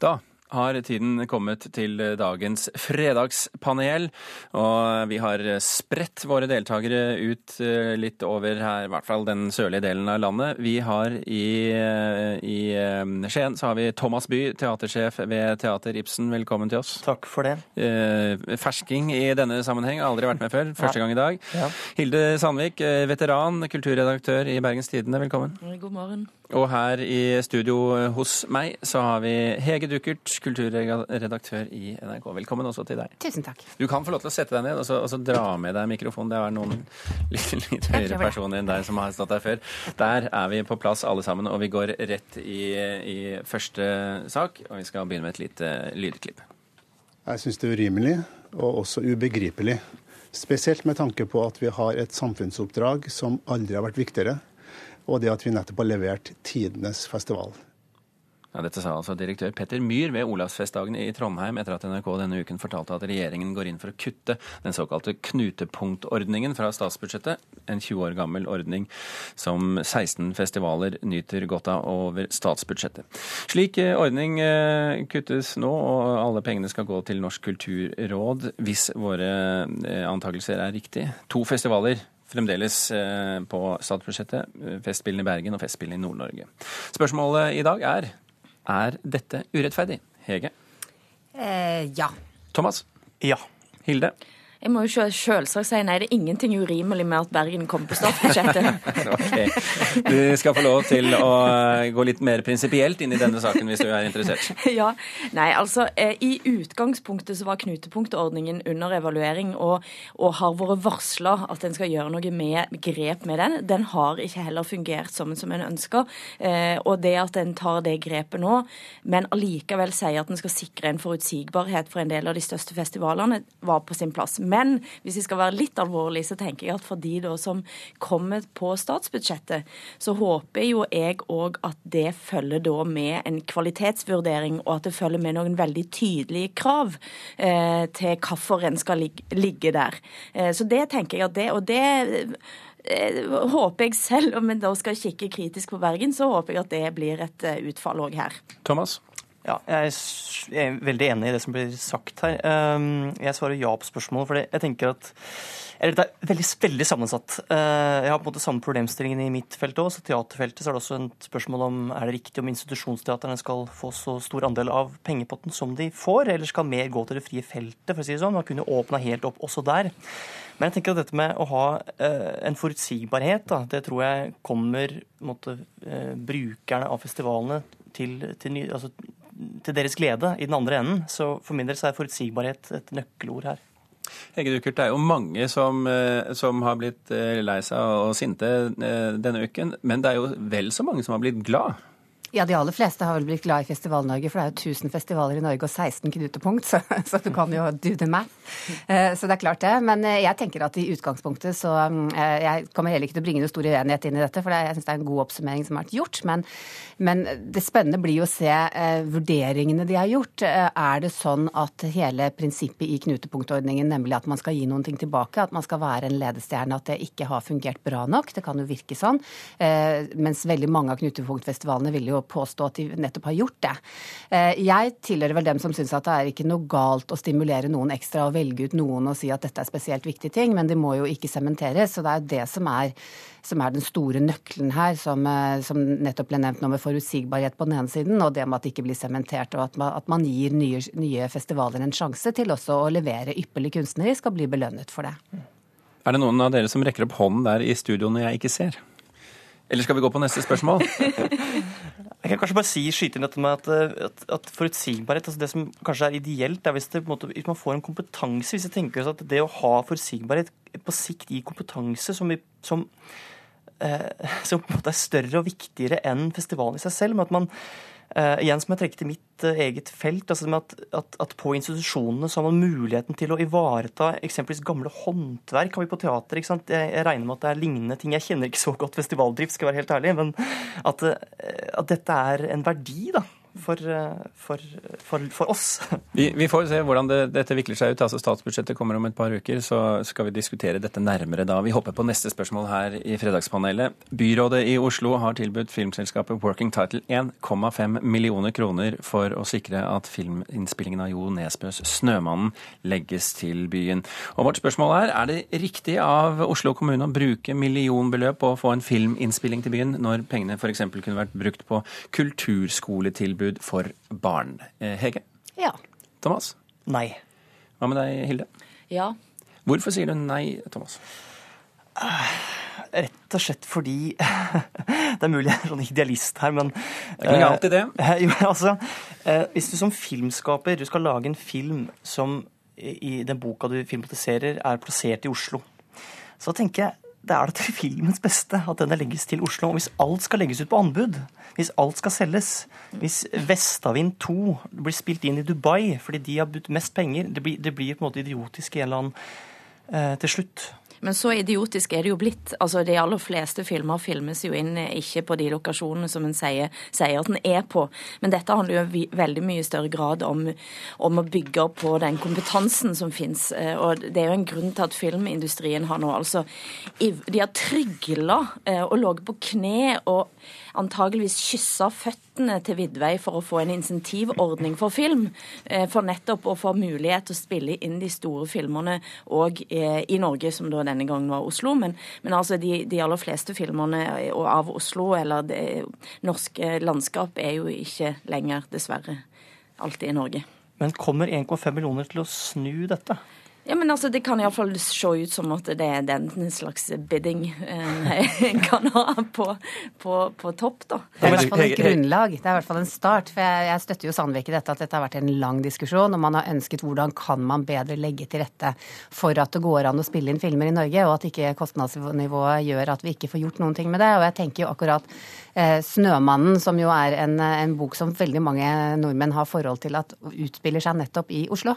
Da har tiden kommet til dagens fredagspanel. Og vi har spredt våre deltakere ut eh, litt over her, i hvert fall den sørlige delen av landet. Vi har i, eh, i eh, Skien så har vi Thomas By, teatersjef ved Teater Ibsen. Velkommen til oss. Takk for det. Fersking i denne sammenheng, aldri vært med før. Første gang i dag. Ja. Hilde Sandvik, veteran, kulturredaktør i Bergens Tidende. Velkommen. God morgen. Og her i studio hos meg så har vi Hege Duckert, kulturredaktør i NRK. Velkommen også til deg. Tusen takk. Du kan få lov til å sette deg ned og så, og så dra med deg mikrofonen. Det er noen litt, litt høyere personer enn deg som har stått der før. Der er vi på plass alle sammen, og vi går rett i, i første sak. Og vi skal begynne med et lite lydklipp. Jeg syns det er urimelig, og også ubegripelig. Spesielt med tanke på at vi har et samfunnsoppdrag som aldri har vært viktigere og det at vi nettopp har levert tidenes festival. Ja, dette sa altså direktør Petter Myhr ved Olavsfestdagen i Trondheim etter at NRK denne uken fortalte at regjeringen går inn for å kutte den såkalte knutepunktordningen fra statsbudsjettet, en 20 år gammel ordning som 16 festivaler nyter godt av over statsbudsjettet. Slik ordning kuttes nå, og alle pengene skal gå til Norsk kulturråd, hvis våre antakelser er riktige. To festivaler fremdeles på statsbudsjettet. Festspillene i Bergen og Festspillene i Nord-Norge. Spørsmålet i dag er er dette urettferdig? Hege? Eh, ja. Thomas? Ja. Hilde? Jeg må jo selvsagt si nei, det er ingenting urimelig med at Bergen kommer på statsbudsjettet. ok. Du skal få lov til å gå litt mer prinsipielt inn i denne saken hvis du er interessert. ja, nei, altså I utgangspunktet så var knutepunktordningen under evaluering og, og har vært varsla at en skal gjøre noe med grep med den. Den har ikke heller fungert som, som en ønsker. Eh, og det at en tar det grepet nå, men allikevel sier at en skal sikre en forutsigbarhet for en del av de største festivalene, var på sin plass. Men hvis jeg skal være litt alvorlig, så tenker jeg at for de da som kommer på statsbudsjettet, så håper jo jeg òg at det følger da med en kvalitetsvurdering, og at det følger med noen veldig tydelige krav eh, til hvorfor en skal ligge, ligge der. Eh, så det tenker jeg at det, og det eh, håper jeg selv, om en da skal kikke kritisk på Bergen, så håper jeg at det blir et utfall òg her. Thomas? Ja, jeg er veldig enig i det som blir sagt her. Jeg svarer ja på spørsmålet, for jeg tenker at eller det er veldig, veldig sammensatt. Jeg har på en måte samme problemstillingen i mitt felt òg. Så teaterfeltet så er det også et spørsmål om er det riktig om institusjonsteaterne skal få så stor andel av pengepotten som de får, eller skal mer gå til det frie feltet, for å si det sånn. Man kunne åpna helt opp også der. Men jeg tenker at dette med å ha en forutsigbarhet, da, det tror jeg kommer måtte, brukerne av festivalene til, til, altså, til deres glede i den andre enden. Så for min del så er forutsigbarhet et nøkkelord her. Hege Duckert, det er jo mange som, som, har blitt lei seg og sinte denne uken. Men det er jo vel så mange som har blitt glad. Ja, de aller fleste har vel blitt glad i Festival-Norge, for det er jo 1000 festivaler i Norge og 16 knutepunkt, så, så du kan jo do the math. Så det er klart det. Men jeg tenker at i utgangspunktet så Jeg kommer heller ikke til å bringe noe stor uenighet inn i dette, for jeg syns det er en god oppsummering som har vært gjort. Men, men det spennende blir jo å se eh, vurderingene de har gjort. Er det sånn at hele prinsippet i knutepunktordningen, nemlig at man skal gi noen ting tilbake, at man skal være en ledestjerne, at det ikke har fungert bra nok, det kan jo virke sånn, eh, mens veldig mange av knutepunktfestivalene vil jo påstå at de nettopp har gjort det. Jeg tilhører vel dem som syns at det er ikke noe galt å stimulere noen ekstra og velge ut noen og si at dette er spesielt viktige ting, men det må jo ikke sementeres. Så det er jo det som er, som er den store nøkkelen her, som, som, nettopp ble nevnt nå med forutsigbarhet på den ene siden, og det med at det ikke blir sementert, og at man, at man gir nye, nye, festivaler en sjanse til også å levere ypperlig kunstnerisk og bli belønnet for det. Er det noen av dere som rekker opp hånden der i studioene jeg ikke ser? Eller skal vi gå på neste spørsmål? Jeg kan kanskje bare si, skyte inn dette med at, at, at forutsigbarhet altså Det som kanskje er ideelt, er hvis, det, måte, hvis man får en kompetanse. Hvis jeg tenker at det å ha forutsigbarhet på sikt gir kompetanse som, som, eh, som på en måte er større og viktigere enn festivalen i seg selv. men at man Uh, igjen som jeg trekker til mitt uh, eget felt, altså at, at, på institusjonene så har man muligheten til å ivareta eksempelvis gamle håndverk. Har vi på teater, ikke sant? Jeg, jeg, regner med at det er lignende ting. Jeg kjenner ikke så godt festivaldrift, skal jeg være helt ærlig, men at, uh, at dette er en verdi da, for, for, for, for oss. Vi, vi, får se hvordan det, dette vikler seg ut. altså Statsbudsjettet kommer om et par uker, så skal vi diskutere dette nærmere da. Vi hopper på neste spørsmål her i Fredagspanelet. Byrådet i Oslo har tilbudt filmselskapet Working Title 1,5 millioner kroner for å sikre at filminnspillingen av Jo Nesbøs 'Snømannen' legges til byen. Og vårt spørsmål er er det riktig av Oslo kommune å bruke millionbeløp på å få en filminnspilling til byen, når pengene f.eks. kunne vært brukt på kulturskoletilbud for barn? Eh, Hege? Ja. Thomas? Nei. Hva med deg, Hilde? Ja. Hvorfor sier du nei, Thomas? Rett og slett fordi Det er mulig jeg er sånn idealist her, men Det er ikke alltid det. Eh, jo, altså, eh, hvis du som filmskaper du skal lage en film som i den boka du filmatiserer, er plassert i Oslo, så tenker jeg det er da til filmens beste at denne legges til Oslo. Og hvis alt skal legges ut på anbud, hvis alt skal selges, hvis Vestavind 2 blir spilt inn i Dubai fordi de har budt mest penger, det blir, det blir på en måte idiotisk i en eller annen eh, til slutt. Men så idiotisk er det jo blitt. Altså, De aller fleste filmer filmes jo inn ikke på de lokasjonene som en sier, sier at en er på. Men dette handler jo i veldig mye større grad om, om å bygge på den kompetansen som fins. Eh, og det er jo en grunn til at filmindustrien har nå altså De har trygla eh, og ligget på kne og antageligvis kyssa føttene til Vidvei for å få en insentivordning for film. Eh, for nettopp å få mulighet til å spille inn de store filmene òg eh, i Norge, som da denne gangen var Oslo. Men, men altså de, de, aller fleste filmene av Oslo eller det norske landskap er jo ikke lenger, dessverre, alltid i Norge. Men kommer 1,5 millioner til å snu dette? Ja, men altså, Det kan iallfall se ut som at det er den slags bidding eh, en kan ha på, på, på, topp, da. Det er i hvert fall et grunnlag. Det er i hvert fall en start. for Jeg, jeg støtter jo Sandvik i dette at dette har vært en lang diskusjon, og man har ønsket hvordan kan man bedre legge til rette for at det går an å spille inn filmer i Norge, og at ikke kostnadsnivået gjør at vi ikke får gjort noen ting med det. Og jeg tenker jo akkurat eh, 'Snømannen', som jo er en, en, bok som veldig mange nordmenn har forhold til at utspiller seg nettopp i Oslo,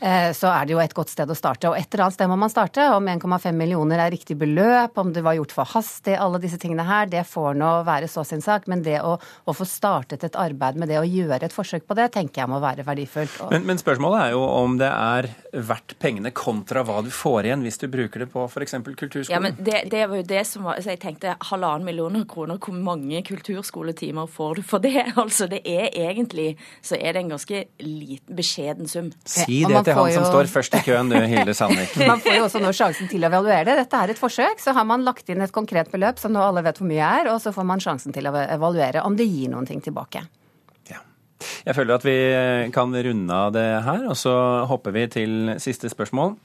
eh, så er det jo et godt sted sted å starte. Og et eller annet sted må man starte. Om 1,5 millioner er riktig beløp, om det var gjort for hastig, alle disse tingene her, det får nå være så sin sak. Men det å, å, få startet et arbeid med det, å gjøre et forsøk på det, tenker jeg må være verdifullt. Men, men, spørsmålet er jo om det er verdt pengene kontra hva du får igjen hvis du bruker det på f.eks. kulturskolen. Ja, men det, det, var jo det som var Så jeg tenkte halvannen millioner kroner, hvor mange kulturskoletimer får du for det? Altså det er egentlig så er det en ganske liten, beskjeden sum. Si det til han som står først i køen, du. Hilde Sandvik. Man får jo også nå sjansen til å evaluere det. Dette er et forsøk. Så har man lagt inn et konkret beløp som nå alle vet hvor mye er, og så får man sjansen til å evaluere om det gir noen ting tilbake. Ja. Jeg føler at vi kan runde av det her, og så hopper vi til siste spørsmål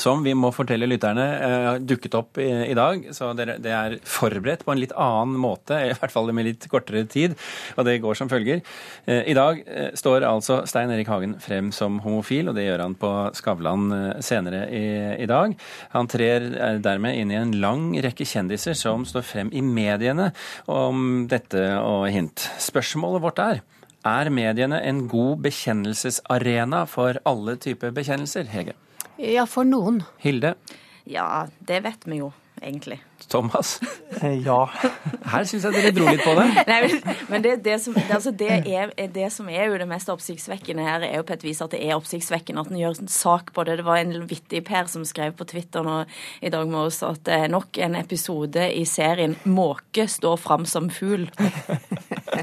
som vi må fortelle lytterne uh, dukket opp i, dag. Så det, er forberedt på en litt annen måte, i hvert fall med litt kortere tid. Og det går som følger. Uh, I dag uh, står altså Stein Erik Hagen frem som homofil, og det gjør han på Skavlan senere i, dag. Han trer dermed inn i en lang rekke kjendiser som står frem i mediene om dette og hint. Spørsmålet vårt er er mediene en god bekjennelsesarena for alle typer bekjennelser, Hege? Ja, for noen. Hilde? Ja, det vet vi jo egentlig. Thomas? Eh, ja. Her syns jeg dere dro litt på det. Nei, men det, det, som, altså det, er, det, som, er, jo det mest oppsiktsvekkende her, er jo på et vis at det er oppsiktsvekkende at en gjør en sak på det. Det var en vittig Per som skrev på Twitter nå i dag med oss at det er nok en episode i serien 'Måke står fram som fugl'.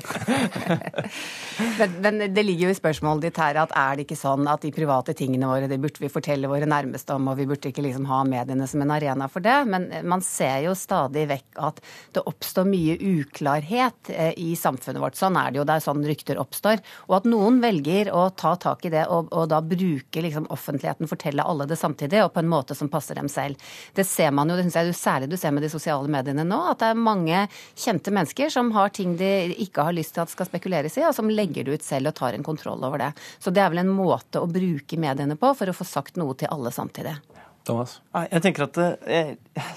men, men, det ligger jo i spørsmålet ditt her at er det ikke sånn at de private tingene våre, det burde vi fortelle våre nærmeste om, og vi burde ikke liksom ha mediene som en arena for det. Men man ser jo stadig vekk at det oppstår mye uklarhet eh, i samfunnet vårt. Sånn er det jo. Det er sånn rykter oppstår. Og at noen velger å ta tak i det og, og da bruke liksom offentligheten, fortelle alle det samtidig, og på en måte som passer dem selv. Det ser man jo, det syns jeg særlig du ser med de sosiale mediene nå, at det er mange kjente mennesker som har ting de ikke har lyst til at skal spekuleres i, og som legger det ut selv og tar en kontroll over det. Så det er vel en måte å bruke mediene på for å få sagt noe til alle samtidig. Thomas? Jeg tenker at jeg,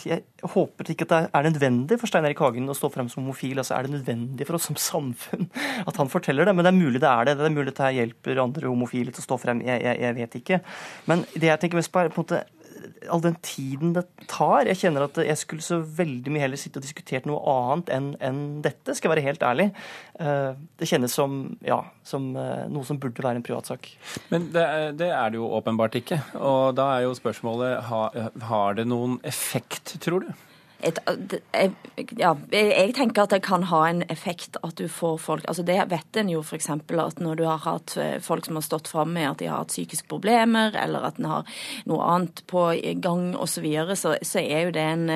jeg, håper ikke at det er nødvendig for Stein Erik Hagen å stå frem som homofil. altså Er det nødvendig for oss som samfunn at han forteller det? Men det er mulig det er det. Det er mulig at det hjelper andre homofile til å stå frem. Jeg, jeg vet ikke. Men det jeg tenker mest på, er på en måte all den tiden det tar Jeg kjenner at jeg skulle så veldig mye heller sitte og diskutert noe annet enn, enn dette, skal jeg være helt ærlig. Eh, det kjennes som, ja, som eh, noe som burde være en privatsak. Men det, det, er det jo åpenbart ikke. Og da er jo spørsmålet har, har det noen effekt, tror du? Et, jeg, ja, jeg tenker at det kan ha en effekt at du får folk altså Det vet en jo f.eks. at når du har hatt eh, folk som har stått fram med at de har hatt psykiske problemer, eller at en har noe annet på gang osv., så, videre, så, så er jo det en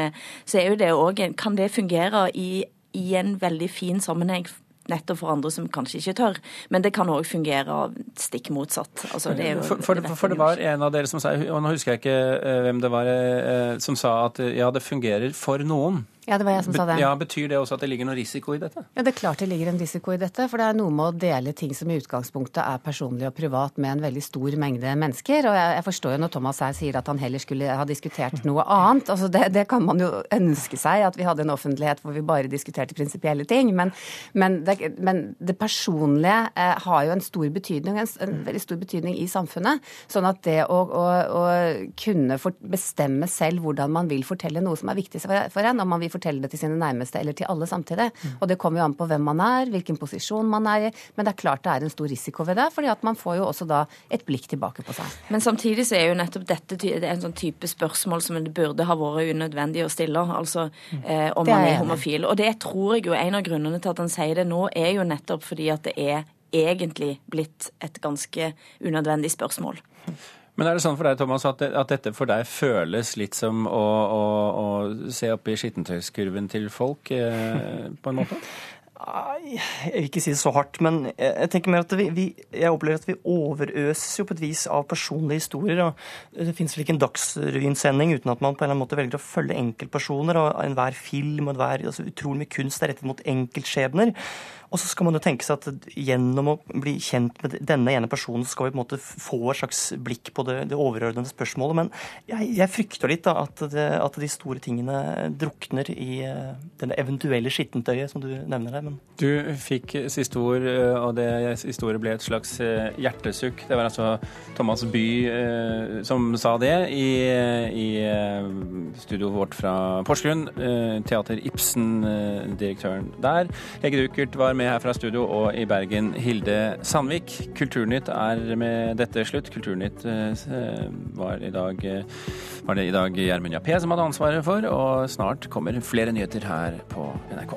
så er jo det òg Kan det fungere i, i en veldig fin sammenheng nettopp for andre som kanskje ikke tør. Men det kan òg fungere stikk motsatt. Altså, det jo, for, for, det, for, det var en av dere som sa, og nå husker jeg ikke eh, hvem det var, eh, som sa at ja, det fungerer for noen. Ja, det var jeg som sa det. Ja, Betyr det også at det ligger noe risiko i dette? Ja, Det er klart det ligger en risiko i dette. For det er noe med å dele ting som i utgangspunktet er personlig og privat med en veldig stor mengde mennesker. Og jeg, jeg forstår jo når Thomas her sier at han heller skulle ha diskutert noe annet. Altså det, det kan man jo ønske seg, at vi hadde en offentlighet hvor vi bare diskuterte prinsipielle ting. Men, men, det, men det, personlige eh, har jo en stor betydning, en, en, veldig stor betydning i samfunnet. Sånn at det å, å, å kunne bestemme selv hvordan man vil fortelle noe som er viktig for, for en, om man vil fortelle det til sine nærmeste eller til alle samtidig. Og det kommer jo an på hvem man er, hvilken posisjon man er i. Men det er klart det er en stor risiko ved det, fordi at man får jo også da et blikk tilbake på seg. Men samtidig så er jo nettopp dette en sånn type spørsmål som det burde ha vært unødvendig å stille, altså eh, om man er homofil. Og det tror jeg jo en av grunnene til at han sier det nå, er jo nettopp fordi at det er egentlig blitt et ganske unødvendig spørsmål. Men er det sånn for deg, Thomas, at, det, at dette for deg føles litt som å, å, å se opp i skittentøyskurven til folk, eh, på en måte? Jeg vil ikke si det så hardt, men jeg tenker mer at vi, vi, jeg opplever at vi overøses jo på et vis av personlige historier. og Det fins vel ikke en Dagsrevyen-sending uten at man på en eller annen måte velger å følge enkeltpersoner. og Enhver film og enhver altså, utrolig mye kunst er rettet mot enkeltskjebner. Og så skal man jo tenke seg at gjennom å bli kjent med denne ene personen, skal vi på en måte få et slags blikk på det, det overordnede spørsmålet. Men jeg, jeg frykter litt da, at, det, at, de store tingene drukner i uh, denne eventuelle skittentøyet som du nevner her. Men... Du fikk siste ord, eh, og det siste ordet ble et slags eh, hjertesukk. Det var altså Thomas By som sa det i, i studioet vårt fra Porsgrunn. Teater Ibsen-direktøren der. Hege Dukert var med med her fra studio og i Bergen, Hilde Sandvik. Kulturnytt er med dette slutt. Kulturnytt eh, var, i dag, eh, var det i dag Gjermund Jappé som hadde ansvaret for, og snart kommer flere nyheter her på NRK.